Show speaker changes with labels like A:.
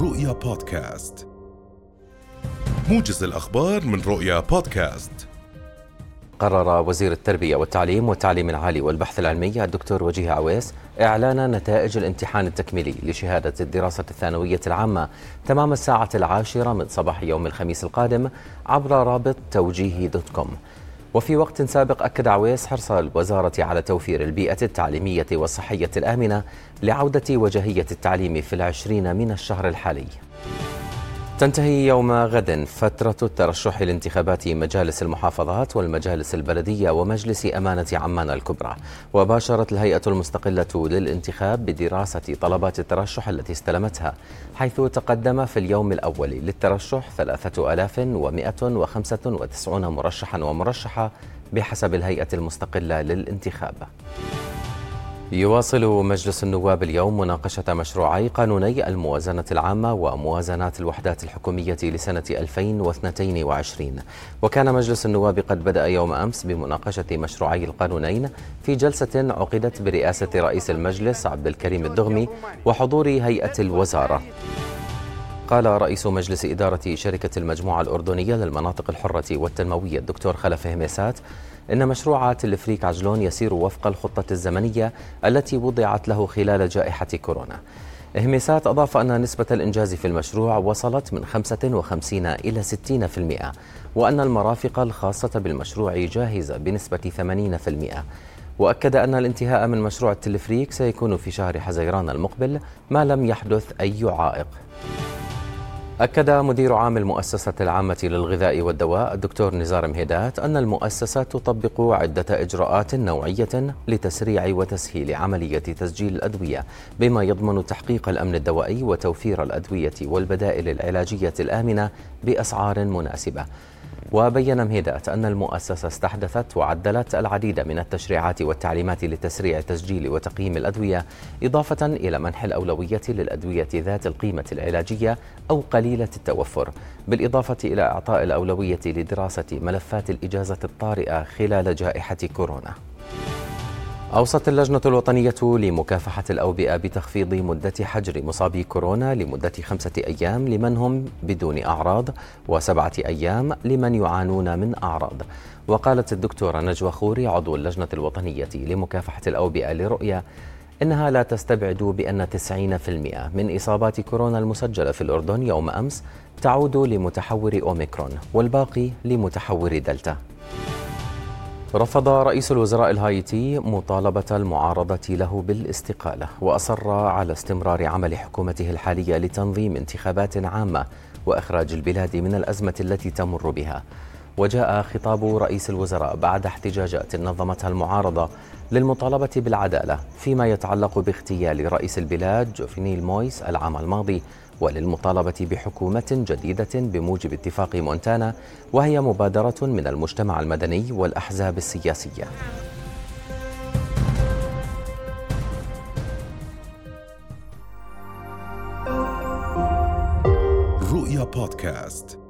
A: رؤيا بودكاست. موجز الأخبار من رؤيا بودكاست.
B: قرر وزير التربية والتعليم والتعليم العالي والبحث العلمي الدكتور وجيه عويس إعلان نتائج الامتحان التكميلي لشهادة الدراسة الثانوية العامة تمام الساعة العاشرة من صباح يوم الخميس القادم عبر رابط توجيه دوت كوم. وفي وقت سابق أكد عويس حرص الوزارة على توفير البيئة التعليمية والصحية الآمنة لعودة وجهية التعليم في العشرين من الشهر الحالي. تنتهي يوم غد فترة الترشح لانتخابات مجالس المحافظات والمجالس البلدية ومجلس أمانة عمان الكبرى. وباشرت الهيئة المستقلة للانتخاب بدراسة طلبات الترشح التي استلمتها حيث تقدم في اليوم الأول للترشح 3195 مرشحا ومرشحة بحسب الهيئة المستقلة للانتخاب. يواصل مجلس النواب اليوم مناقشة مشروعي قانوني الموازنة العامة وموازنات الوحدات الحكومية لسنة 2022 وكان مجلس النواب قد بدأ يوم أمس بمناقشة مشروعي القانونين في جلسة عقدت برئاسة رئيس المجلس عبد الكريم الدغمي وحضور هيئة الوزارة. قال رئيس مجلس إدارة شركة المجموعة الأردنية للمناطق الحرة والتنموية الدكتور خلف هميسات إن مشروع تلفريك عجلون يسير وفق الخطة الزمنية التي وضعت له خلال جائحة كورونا. هميسات أضاف أن نسبة الإنجاز في المشروع وصلت من 55 إلى 60% وأن المرافق الخاصة بالمشروع جاهزة بنسبة 80% وأكد أن الانتهاء من مشروع التلفريك سيكون في شهر حزيران المقبل ما لم يحدث أي عائق. أكد مدير عام المؤسسة العامة للغذاء والدواء الدكتور نزار مهيدات أن المؤسسة تطبق عدة إجراءات نوعية لتسريع وتسهيل عملية تسجيل الأدوية بما يضمن تحقيق الأمن الدوائي وتوفير الأدوية والبدائل العلاجية الآمنة بأسعار مناسبة. وبين مهيدات أن المؤسسة استحدثت وعدلت العديد من التشريعات والتعليمات لتسريع تسجيل وتقييم الأدوية إضافة إلى منح الأولوية للأدوية ذات القيمة العلاجية أو قليلة التوفر بالإضافة إلى إعطاء الأولوية لدراسة ملفات الإجازة الطارئة خلال جائحة كورونا. أوصت اللجنة الوطنية لمكافحة الأوبئة بتخفيض مدة حجر مصابي كورونا لمدة خمسة أيام لمن هم بدون أعراض وسبعة أيام لمن يعانون من أعراض. وقالت الدكتورة نجوى خوري عضو اللجنة الوطنية لمكافحة الأوبئة لرؤية إنها لا تستبعد بأن 90% من إصابات كورونا المسجلة في الأردن يوم أمس تعود لمتحور أوميكرون والباقي لمتحور دلتا. رفض رئيس الوزراء الهايتي مطالبة المعارضة له بالاستقالة وأصر على استمرار عمل حكومته الحالية لتنظيم انتخابات عامة وإخراج البلاد من الأزمة التي تمر بها. وجاء خطاب رئيس الوزراء بعد احتجاجات نظمتها المعارضة للمطالبة بالعدالة فيما يتعلق باغتيال رئيس البلاد جوفينيل مويس العام الماضي وللمطالبة بحكومة جديدة بموجب اتفاق مونتانا وهي مبادرة من المجتمع المدني والأحزاب السياسية.
A: رؤيا بودكاست.